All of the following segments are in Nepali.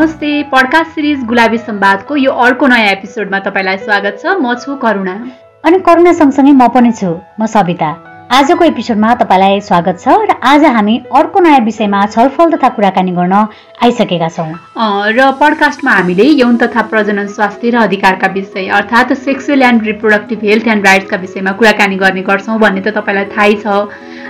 नमस्ते पडकास्ट सिरिज गुलाबी सम्वादको यो अर्को नयाँ एपिसोडमा तपाईँलाई स्वागत छ। म छु करुणा। अनि करुणा सँगसँगै म पनि छु म सविता। आजको एपिसोडमा तपाईँलाई स्वागत छ र आज हामी अर्को नयाँ विषयमा छलफल तथा कुराकानी गर्न आइसकेका छौँ। र पडकास्टमा हामीले यौन तथा प्रजनन स्वास्थ्य र अधिकारका विषय अर्थात् sexual and reproductive health and राइट्सका विषयमा कुराकानी गर्ने गर्छौँ भन्ने त तपाईँलाई थाहै छ।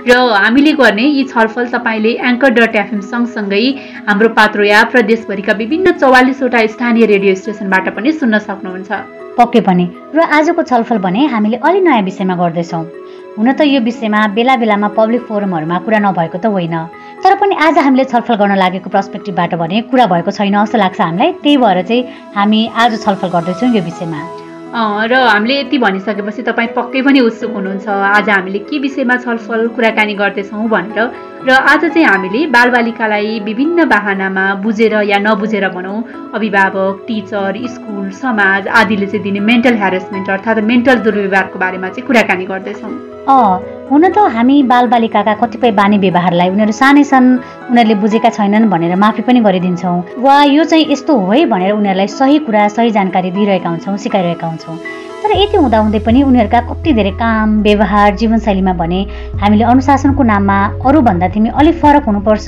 र हामीले गर्ने यी छलफल तपाईँले एङ्कर डट एफएम सँगसँगै हाम्रो पात्रो या प्रदेशभरिका विभिन्न चौवालिसवटा स्थानीय रेडियो स्टेसनबाट पनि सुन्न सक्नुहुन्छ। पक्कै पनि। र आजको छलफल भने हामीले अलि नयाँ विषयमा गर्दैछौँ। हुन त यो विषयमा बेला बेलामा पब्लिक फोरमहरूमा कुरा नभएको त होइन। तर पनि आज हामीले छलफल गर्न लागेको पर्सपेक्टिभबाट भने कुरा भएको छैन जस्तो लाग्छ हामीलाई। त्यही भएर चाहिँ हामी आज छलफल गर्दैछौँ यो विषयमा। र हामीले यति भनिसकेपछि तपाईँ पक्कै पनि उत्सुक हुनुहुन्छ आज हामीले के विषयमा छलफल कुराकानी गर्दैछौँ भनेर। र आज चाहिँ हामीले बालबालिकालाई विभिन्न बाहनामा बुझेर या नबुझेर भनौँ अभिभावक टिचर स्कुल समाज आदिले चाहिँ दिने मेन्टल ह्यारेसमेन्ट अर्थात् मेन्टल दुर्व्यवहारको बारेमा चाहिँ कुराकानी गर्दैछौँ। हुन त हामी बालबालिकाका कतिपय बानी व्यवहारलाई उनीहरू सानै छन् उनीहरूले बुझेका छैनन् भनेर माफी पनि गरिदिन्छौँ। वा यो चाहिँ यस्तो हो है भनेर उनीहरूलाई सही कुरा सही जानकारी दिइरहेका हुन्छौँ सिकाइरहेका हुन्छौँ। तर यति हुँदाहुँदै पनि उनीहरूका कति धेरै काम व्यवहार जीवनशैलीमा भने हामीले अनुशासनको नाममा अरूभन्दा तिमी अलिक फरक हुनुपर्छ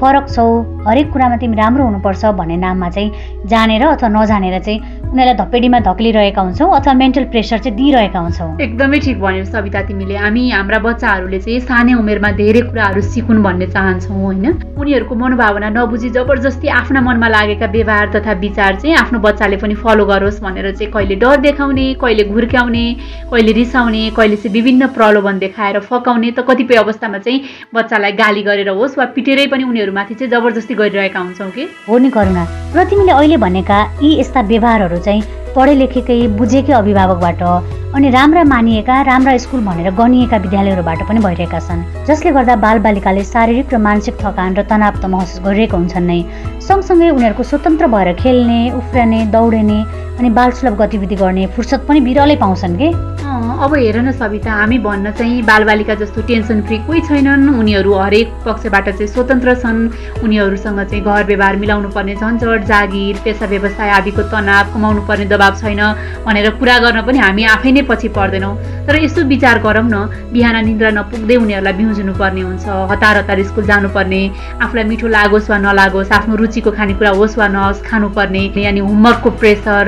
फरक छौ हरेक कुरामा तिमी राम्रो हुनुपर्छ भन्ने नाममा चाहिँ जानेर अथवा नजानेर चाहिँ उनीहरूलाई धपेडीमा धक्लिरहेका हुन्छौँ अथवा मेन्टल प्रेसर चाहिँ दिइरहेका हुन्छौँ। एकदमै ठिक भन्यो सविता तिमीले। हामी हाम्रा बच्चाहरूले चाहिँ सानै उमेरमा धेरै कुराहरू सिकुन् भन्ने चाहन्छौँ होइन? उनीहरूको मनोभावना नबुझी जबरजस्ती आफ्ना मनमा लागेका व्यवहार तथा विचार चाहिँ आफ्नो बच्चाले पनि फलो गरोस् भनेर चाहिँ कहिले डर देखाउने कहिले घुर्क्याउने कहिले रिसाउने कहिले चाहिँ विभिन्न प्रलोभन देखाएर फकाउने त कतिपय अवस्थामा चाहिँ बच्चालाई गाली गरेर होस् वा पिटेरै पनि उनीहरूमाथि चाहिँ जबरजस्ती गरिरहेका हुन्छौँ कि? हो नि करुणा। र तिमीले अहिले भनेका यी यस्ता व्यवहारहरू चाहिँ पढे लेखेकै बुझेकै अभिभावकबाट अनि राम्रा मानिएका राम्रा स्कुल भनेर गनिएका विद्यालयहरूबाट पनि भइरहेका छन्। जसले गर्दा बालबालिकाले शारीरिक र मानसिक थकान र तनाव त महसुस गरिरहेका हुन्छन् नै। सँगसँगै उनीहरूको स्वतन्त्र भएर खेल्ने उफ्रने दौडिने अनि बालसुलभ गतिविधि गर्ने फुर्सद पनि बिरलै पाउँछन् कि? अब हेर न सविता हामी भन्न चाहिँ बालबालिका जस्तो टेन्सन फ्री कोही छैनन्। उनीहरू हरेक पक्षबाट चाहिँ स्वतन्त्र छन्। उनीहरूसँग चाहिँ घर व्यवहार मिलाउनु पर्ने झन्झट जागिर पेसा व्यवसाय आदिको तनाव कमाउनु पर्ने दबाब छैन भनेर कुरा गर्न पनि हामी आफै नै पछि पर्दैनौँ। तर यसो विचार गरौँ न बिहान निन्द्रा नपुग्दै उनीहरूलाई बिउजिनु पर्ने हुन्छ हतार हतार स्कुल जानुपर्ने आफूलाई मिठो लागोस् वा नलागोस् आफ्नो रुचिको खानेकुरा होस् वा नहोस् खानुपर्ने यानि होमवर्कको प्रेसर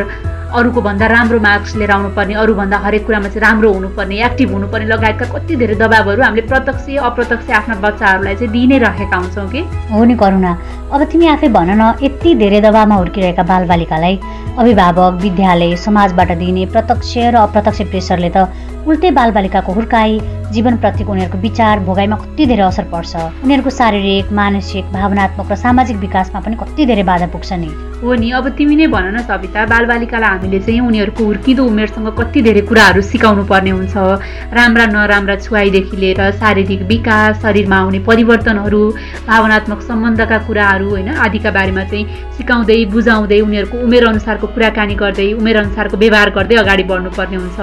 अरूको भन्दा राम्रो मार्क्स लिएर आउनुपर्ने अरूभन्दा हरेक कुरामा चाहिँ राम्रो हुनुपर्ने एक्टिभ हुनुपर्ने लगायतका कति धेरै दबाबहरू हामीले प्रत्यक्ष अप्रत्यक्ष आफ्ना बच्चाहरूलाई चाहिँ दिइ नै राखेका हुन्छौँ कि? हो नि करुणा। अब तिमी आफै भन न यति धेरै दबाबमा हुर्किरहेका बालबालिकालाई अभिभावक विद्यालय समाजबाट दिइने प्रत्यक्ष र अप्रत्यक्ष प्रेसरले त उल्टै बालबालिकाको हुर्काई जीवनप्रतिको उनीहरूको विचार भोगाइमा कति धेरै असर पर्छ। उनीहरूको शारीरिक मानसिक भावनात्मक र सामाजिक विकासमा पनि कति धेरै बाधा पुग्छ नि। हो नि अब तिमी नै भन न सविता बालबालिकालाई हामीले चाहिँ उनीहरूको हुर्किँदो उमेरसँग कति धेरै कुराहरू सिकाउनु पर्ने हुन्छ। राम्रा नराम्रा छुवाइदेखि लिएर शारीरिक विकास शरीरमा आउने परिवर्तनहरू भावनात्मक सम्बन्धका कुराहरू होइन आदिका बारेमा चाहिँ सिकाउँदै बुझाउँदै उनीहरूको उमेर अनुसारको कुराकानी गर्दै उमेर अनुसारको व्यवहार गर्दै अगाडि बढ्नुपर्ने हुन्छ।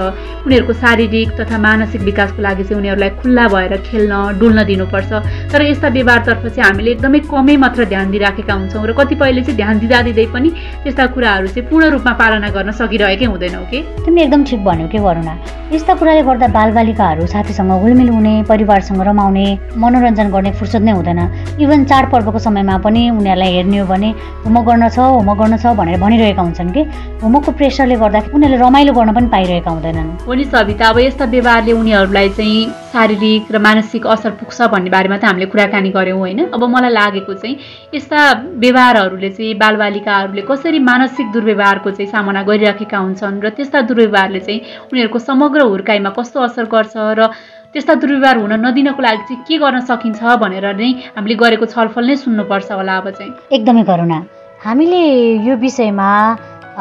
उनीहरूको शारीरिक तथा मानसिक विकासको लागि चाहिँ उनीहरूलाई खुल्ला भएर खेल्न डुल्न दिनुपर्छ। तर यस्ता व्यवहारतर्फ चाहिँ हामीले एकदमै कमै मात्र ध्यान दिइराखेका हुन्छौँ र कतिपयले चाहिँ ध्यान दिँदा दिँदै पनि त्यस्ता कुराहरू चाहिँ पूर्ण रूपमा पालना गर्न सकिरहेकै हुँदैनौ कि? तिमीले एकदम ठिक भन्यो कि करुणा यस्ता कुराले गर्दा बालबालिकाहरू साथीसँग घुलमिल हुने परिवारसँग रमाउने मनोरञ्जन गर्ने फुर्सद नै हुँदैन। इभन चाडपर्वको समयमा पनि उनीहरूलाई हेर्ने हो भने होमवर्क गर्न छ होमवर्क गर्न छ भनेर भनिरहेका हुन्छन् कि? होमवर्कको प्रेसरले गर्दा उनीहरूले रमाइलो गर्न पनि पाइरहेका हुँदैनन्। हो नि सविता अब यस्ता व्यवहारले उनीहरूलाई चाहिँ शारीरिक र मानसिक असर पुग्छ भन्ने बारेमा त हामीले कुराकानी गऱ्यौँ होइन। अब मलाई लागेको चाहिँ यस्ता व्यवहारहरूले चाहिँ बालबालिकाहरूले कसरी मानसिक दुर्व्यवहारको चाहिँ सामना गरिराखेका हुन्छन् र त्यस्ता दुर्व्यवहारले चाहिँ उनीहरूको समग्र हुर्काइमा कस्तो असर गर्छ र त्यस्ता दुर्व्यवहार हुन नदिनको लागि चाहिँ के गर्न सकिन्छ भनेर नै हामीले गरेको छलफल नै सुन्नुपर्छ होला अब चाहिँ। एकदमै करुणा। हामीले यो विषयमा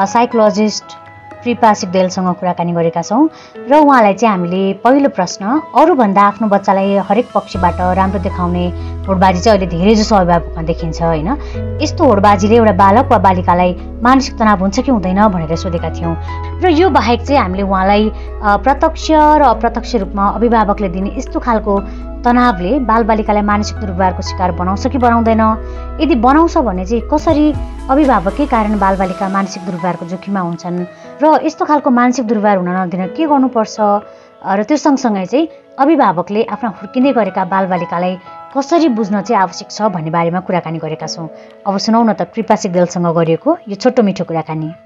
साइकोलोजिस्ट कृपा सिग्देलसँग कुराकानी गरेका छौँ र उहाँलाई चाहिँ हामीले पहिलो प्रश्न अरूभन्दा आफ्नो बच्चालाई हरेक पक्षबाट राम्रो देखाउने होडबाजी चाहिँ अहिले धेरै जसो अभिभावकमा देखिन्छ होइन? यस्तो होडबाजीले एउटा बालक वा बालिकालाई मानसिक तनाव हुन्छ कि हुँदैन भनेर सोधेका थियौँ। र यो बाहेक चाहिँ हामीले उहाँलाई प्रत्यक्ष र अप्रत्यक्ष रूपमा अभिभावकले दिने यस्तो खालको तनावले बालबालिकालाई मानसिक दुर्व्यवहारको शिकार बनाउँछ कि बनाउँदैन? यदि बनाउँछ भने चाहिँ कसरी अभिभावकै कारण बालबालिका मानसिक दुर्व्यवहारको जोखिममा हुन्छन्? र यस्तो खालको मानसिक दुर्व्यवहार हुन नदिन के गर्नुपर्छ? र त्यो सँगसँगै चाहिँ अभिभावकले आफ्ना हुर्किँदै गरेका बालबालिकालाई कसरी बुझ्न चाहिँ आवश्यक छ भन्ने बारेमा कुराकानी गरेका छौँ। अब सुनौ न त कृपा सिग्देलसँग गरिएको यो छोटो मिठो कुराकानी।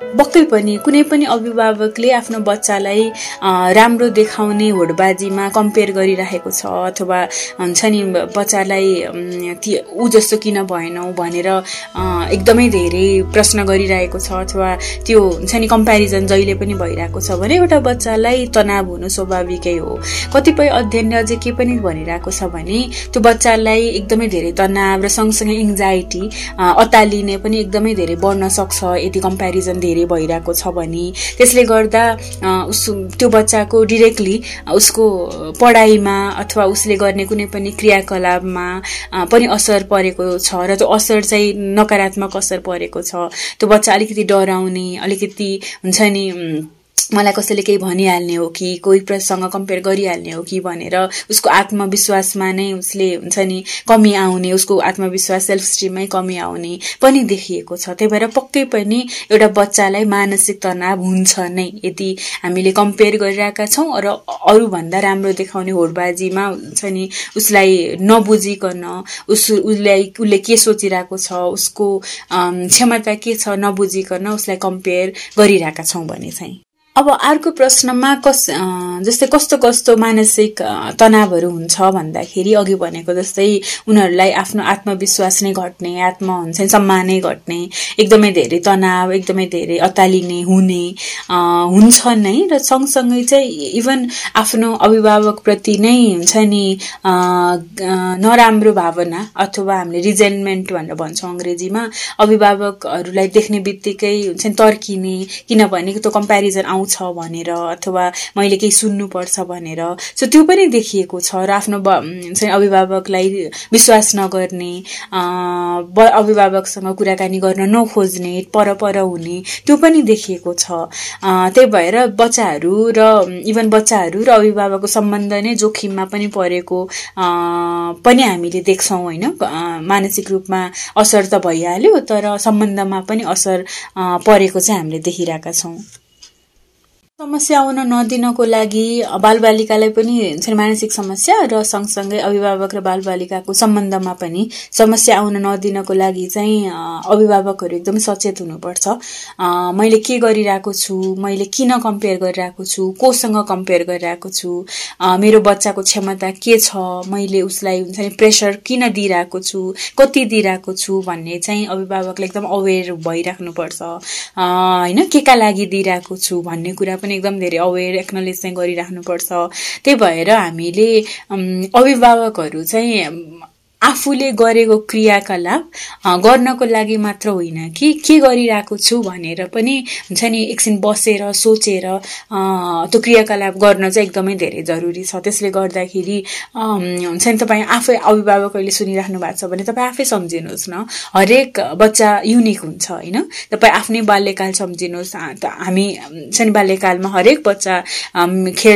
पक्कै पनि कुनै पनि अभिभावकले आफ्नो बच्चालाई राम्रो देखाउने होडबाजीमा कम्पेयर गरिरहेको छ अथवा हुन्छ नि बच्चालाई ऊ जस्तो किन भएनौ भनेर एकदमै धेरै प्रश्न गरिरहेको छ अथवा त्यो हुन्छ नि कम्पेरिजन जहिले पनि भइरहेको छ भने एउटा बच्चालाई तनाव हुनु स्वाभाविकै हो। कतिपय अध्ययनले अझै के पनि भनिरहेको छ भने त्यो बच्चालाई एकदमै धेरै तनाव र सँगसँगै एङ्जाइटी अतालिने पनि एकदमै धेरै बढ्न सक्छ यदि कम्पेरिजन धेरै भइरहेको छ भने त्यसले गर्दा उस त्यो बच्चाको डिरेक्टली उसको पढाइमा अथवा उसले गर्ने कुनै पनि क्रियाकलापमा पनि असर परेको छ र त्यो असर चाहिँ नकारात्मक असर परेको छ। त्यो बच्चा अलिकति डराउने अलिकति हुन्छ नि मलाई कसैले केही भनिहाल्ने हो कि कोही प्रसँग कम्पेयर गरिहाल्ने हो कि भनेर उसको आत्मविश्वासमा नै उसले हुन्छ नि कमी आउने उसको आत्मविश्वास सेल्फ स्टिममै कमी आउने पनि देखिएको छ। त्यही भएर पक्कै पनि एउटा बच्चालाई मानसिक तनाव हुन्छ नै। यदि हामीले कम्पेयर गरिरहेका छौँ र अरूभन्दा राम्रो देखाउने होडबाजीमा हुन्छ नि उसलाई नबुझिकन उस उसलाई उसले के सोचिरहेको छ उसको क्षमता के छ नबुझिकन उसलाई कम्पेयर गरिरहेका छौँ भने चाहिँ। अब अर्को प्रश्नमा कस जस्तै कस्तो कस्तो मानसिक तनावहरू हुन्छ भन्दाखेरि अघि भनेको जस्तै उनीहरूलाई आफ्नो आत्मविश्वास नै घट्ने आत्म हुन्छ सम्मानै घट्ने एकदमै धेरै तनाव एकदमै धेरै अतालिने हुने हुन्छ नै र सँगसँगै चाहिँ इभन आफ्नो अभिभावकप्रति नै हुन्छ नि नराम्रो भावना अथवा हामीले रिजेन्टमेन्ट भनेर भन्छौँ अङ्ग्रेजीमा अभिभावकहरूलाई देख्ने बित्तिकै हुन्छ तर्किने किनभने त्यो कम्पेरिजन आउँछ छ भनेर अथवा मैले केही सुन्नुपर्छ भनेर। सो त्यो पनि देखिएको छ र आफ्नो अभिभावकलाई विश्वास नगर्ने अभिभावकसँग कुराकानी गर्न नखोज्ने पर पर हुने त्यो पनि देखिएको छ। त्यही भएर बच्चाहरू र इभन बच्चाहरू र अभिभावकको सम्बन्ध नै जोखिममा पनि परेको पनि हामीले देख्छौँ होइन? मानसिक रूपमा असर त भइहाल्यो तर सम्बन्धमा पनि असर परेको चाहिँ हामीले देखिरहेका छौँ। समस्या आउन नदिनको लागि बालबालिकालाई पनि मानसिक समस्या र सँगसँगै अभिभावक र बालबालिकाको सम्बन्धमा पनि समस्या आउन नदिनको लागि चाहिँ अभिभावकहरू एकदमै सचेत हुनुपर्छ। मैले के गरिरहेको छु? मैले किन कम्पेयर गरिरहेको छु? कोसँग कम्पेयर गरिरहेको छु? मेरो बच्चाको क्षमता के छ? मैले उसलाई हुन्छ नि प्रेसर किन दिइरहेको छु? कति दिइरहेको छु? भन्ने चाहिँ अभिभावकले एकदम अवेर भइराख्नुपर्छ। होइन के का लागि दिइरहेको छु भन्ने कुरा पनि पनि एकदम धेरै अवेर एक्नोलेज चाहिँ गरिराख्नुपर्छ। त्यही भएर हामीले अभिभावकहरू चाहिँ आफूले गरेको क्रियाकलाप गर्नको लागि मात्र होइन कि के गरिरहेको छु भनेर पनि हुन्छ नि एकछिन बसेर सोचेर त्यो क्रियाकलाप गर्न चाहिँ एकदमै धेरै जरुरी छ। त्यसले गर्दाखेरि हुन्छ नि तपाईँ आफै अभिभावकहरूले सुनिराख्नु भएको छ भने तपाईँ आफै सम्झिनुहोस् न। हरेक बच्चा युनिक हुन्छ होइन? तपाईँ आफ्नै बाल्यकाल सम्झिनुहोस्। हामी हुन्छ नि बाल्यकालमा हरेक बच्चा खे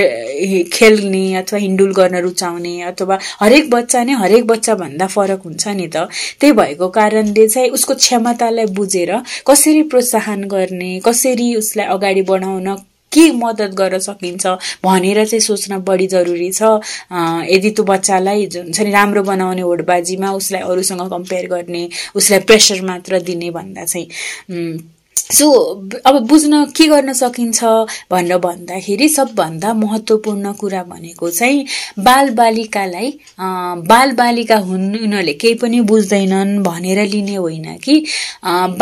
खेल्ने अथवा हिन्डुल गर्न रुचाउने अथवा हरेक बच्चा नै हरेक बच्चा भन्दा फरक हुन्छ नि त। त्यही भएको कारणले चाहिँ उसको क्षमतालाई बुझेर कसरी प्रोत्साहन गर्ने कसरी उसलाई अगाडि बढाउन के मद्दत गर्न सकिन्छ भनेर चाहिँ सोच्न बढी जरुरी छ। यदि त्यो बच्चालाई हुन्छ नि राम्रो बनाउने होडबाजीमा उसलाई अरूसँग कम्पेयर गर्ने उसलाई प्रेसर मात्र दिने भन्दा चाहिँ। सो अब बुझ्न के गर्न सकिन्छ भनेर भन्दाखेरि सबभन्दा महत्त्वपूर्ण कुरा भनेको चाहिँ बालबालिकालाई बालबालिका हुन् उनीहरूले केही पनि बुझ्दैनन् भनेर लिने होइन कि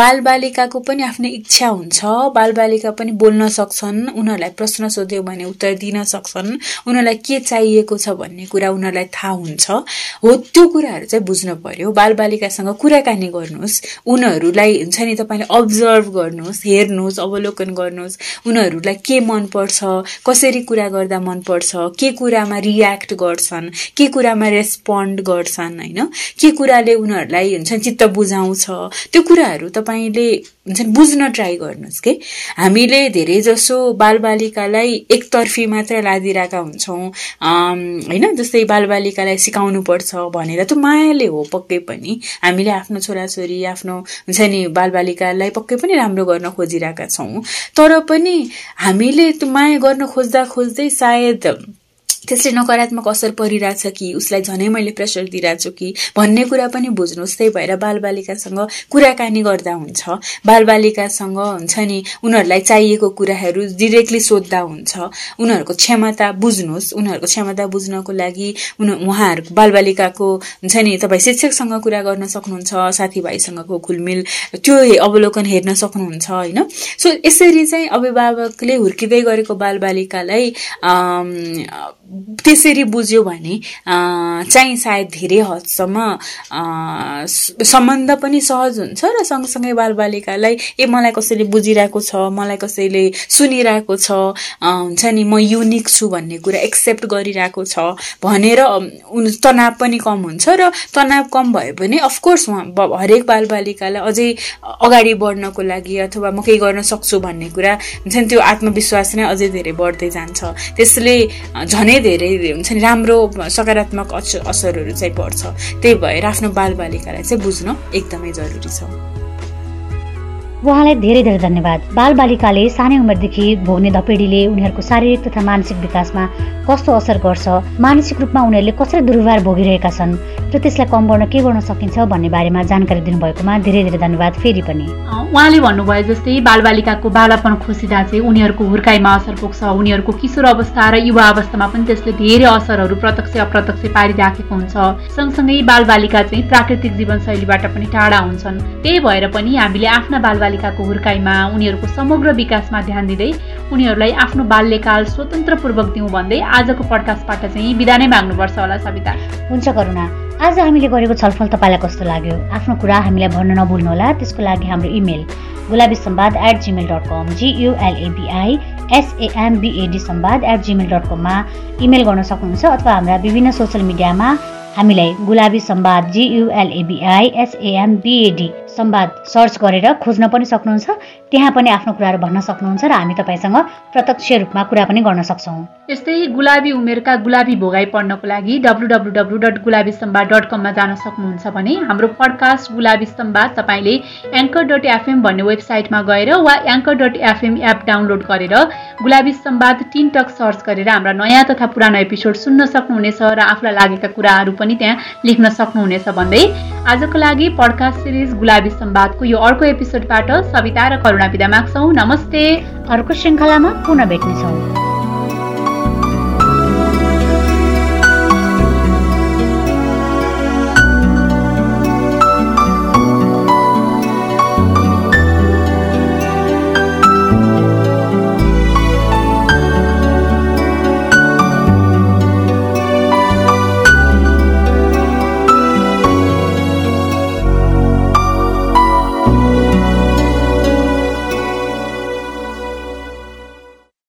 बालबालिकाको पनि आफ्नो इच्छा हुन्छ बालबालिका पनि बोल्न सक्छन् उनीहरूलाई प्रश्न सोध्यो भने उत्तर दिन सक्छन् उनीहरूलाई के चाहिएको छ भन्ने कुरा उनीहरूलाई थाहा हुन्छ। हो त्यो कुराहरू चाहिँ बुझ्नु पर्यो। बालबालिकासँग कुराकानी गर्नुहोस्। उनीहरूलाई हुन्छ नि तपाईँले अब्जर्भ गर्नुहोस् हेर्नुहोस् अवलोकन गर्नुहोस् उनीहरूलाई के मनपर्छ कसरी कुरा गर्दा मनपर्छ के कुरामा रियाक्ट गर्छन् के कुरामा रेस्पोन्ड गर्छन् होइन? के कुराले उनीहरूलाई हुन्छ चित्त बुझाउँछ? त्यो कुराहरू तपाईँले हुन्छ नि बुझ्न ट्राई गर्नुहोस् कि। हामीले धेरै जसो बालबालिकालाई एकतर्फी मात्र लादिरहेका हुन्छौँ होइन जस्तै बालबालिकालाई सिकाउनु पर्छ भनेर त मायाले हो पक्कै पनि। हामीले आफ्नो छोराछोरी आफ्नो हुन्छ नि बालबालिकालाई पक्कै पनि राम्रो गर्न खोजिरहेका छौँ। तर पनि हामीले त्यो माया गर्न खोज्दा खोज्दै सायद त्यसले नकारात्मक असर परिरहेछ कि उसलाई झनै मैले प्रेसर दिइरहेको छु कि भन्ने कुरा पनि बुझ्नुहोस्। त्यही भएर बालबालिकासँग कुराकानी गर्दा हुन्छ। बालबालिकासँग हुन्छ नि उनीहरूलाई चाहिएको कुराहरू डिरेक्टली सोद्धा हुन्छ। उनीहरूको क्षमता बुझ्नुहोस्। उनीहरूको क्षमता बुझ्नको लागि उनी उहाँहरूको बालबालिकाको हुन्छ नि तपाईँ शिक्षकसँग कुरा गर्न सक्नुहुन्छ साथीभाइसँगको घुलमिल त्यो अवलोकन हेर्न सक्नुहुन्छ होइन? सो यसरी चाहिँ अभिभावकले हुर्किँदै गरेको बालबालिकालाई त्यसरी बुझ्यो भने चाहिँ सायद धेरै हदसम्म सम्बन्ध पनि सहज हुन्छ र सँगसँगै बालबालिकालाई ए मलाई कसैले बुझिरहेको छ मलाई कसैले सुनिरहेको छ हुन्छ नि म युनिक छु भन्ने कुरा एक्सेप्ट गरिरहेको छ भनेर तनाव पनि कम हुन्छ र तनाव कम भयो भने अफकोर्स उहाँ हरेक बालबालिकालाई अझै अगाडि बढ्नको लागि अथवा म केही गर्न सक्छु भन्ने कुरा हुन्छ नि त्यो आत्मविश्वास नै अझै धेरै बढ्दै जान्छ। त्यसले झनै धेरै हुन्छ नि राम्रो सकारात्मक असरहरू चाहिँ पर्छ। त्यही भएर आफ्नो बालबालिकालाई चाहिँ बुझ्न एकदमै जरुरी छ। उहाँलाई धेरै धेरै धन्यवाद। बालबालिकाले सानै उमेरदेखि भोग्ने धपेडीले उनीहरूको शारीरिक तथा मानसिक विकासमा कस्तो असर गर्छ मानसिक रूपमा उनीहरूले कसरी दुर्व्यवहार भोगिरहेका छन् र त्यसलाई कम गर्न के गर्न सकिन्छ भन्ने बारेमा जानकारी दिनुभएकोमा धेरै धेरै धन्यवाद। फेरि पनि। उहाँले भन्नुभयो जस्तै बालबालिकाको बालापन खुसिँदा चाहिँ उनीहरूको हुर्काइमा असर पुग्छ उनीहरूको किशोर अवस्था र युवा अवस्थामा पनि त्यसले धेरै असरहरू प्रत्यक्ष अप्रत्यक्ष पारिराखेको हुन्छ। सँगसँगै बालबालिका चाहिँ प्राकृतिक जीवनशैलीबाट पनि टाढा हुन्छन्। त्यही भएर पनि हामीले आफ्ना बालबालिका बालबालिकाको हुर्काइमा उनीहरूको समग्र विकासमा ध्यान दिँदै उनीहरूलाई आफ्नो बाल्यकाल स्वतन्त्रपूर्वक दिउँ भन्दै आजको पडकास्टबाट चाहिँ बिदा नै माग्नुपर्छ होला सविता। हुन्छ करुणा आज हामीले गरेको छलफल तपाईँलाई कस्तो लाग्यो? आफ्नो कुरा हामीलाई भन्न नभुल्नुहोला त्यसको लागि हाम्रो email Gulabi Sambad at Gmail dot com G U L A B I S A M B A D Sambad at Gmail dot कममा इमेल गर्न सक्नुहुन्छ अथवा हाम्रा विभिन्न सोसियल मिडियामा हामीलाई गुलाबी सम्वाद जियुएलएबिआई एसएएमबिएडी संवाद सर्च गरेर खोज्न पनि सक्नुहुन्छ त्यहाँ पनि आफ्नो कुराहरू भन्न सक्नुहुन्छ र हामी तपाईँसँग प्रत्यक्ष रूपमा कुरा पनि गर्न सक्छौँ। यस्तै गुलाबी उमेरका गुलाबी भोगाई पढ्नको लागि W W W dot Gulabi Sambad dot कममा जान सक्नुहुन्छ भने हाम्रो पडकास्ट गुलाबी सम्वाद तपाईँले एङ्कर डट एफएम भन्ने वेबसाइटमा गएर वा anchor dot FM app download गरेर गुलाबी सम्वाद टिन टक सर्च गरेर हाम्रा नयाँ तथा पुरानो एपिसोड सुन्न सक्नुहुनेछ र आफूलाई लागेका कुराहरू पनि त्यहाँ लेख्न सक्नुहुनेछ भन्दै आजको लागि पडकास्ट सिरिज गुलाबी सम्वादको यो अर्को एपिसोडबाट सविता र करुणा बिदा माग्छौँ। नमस्ते। अर्को श्रृङ्खलामा पुनः भेट्नेछौँ।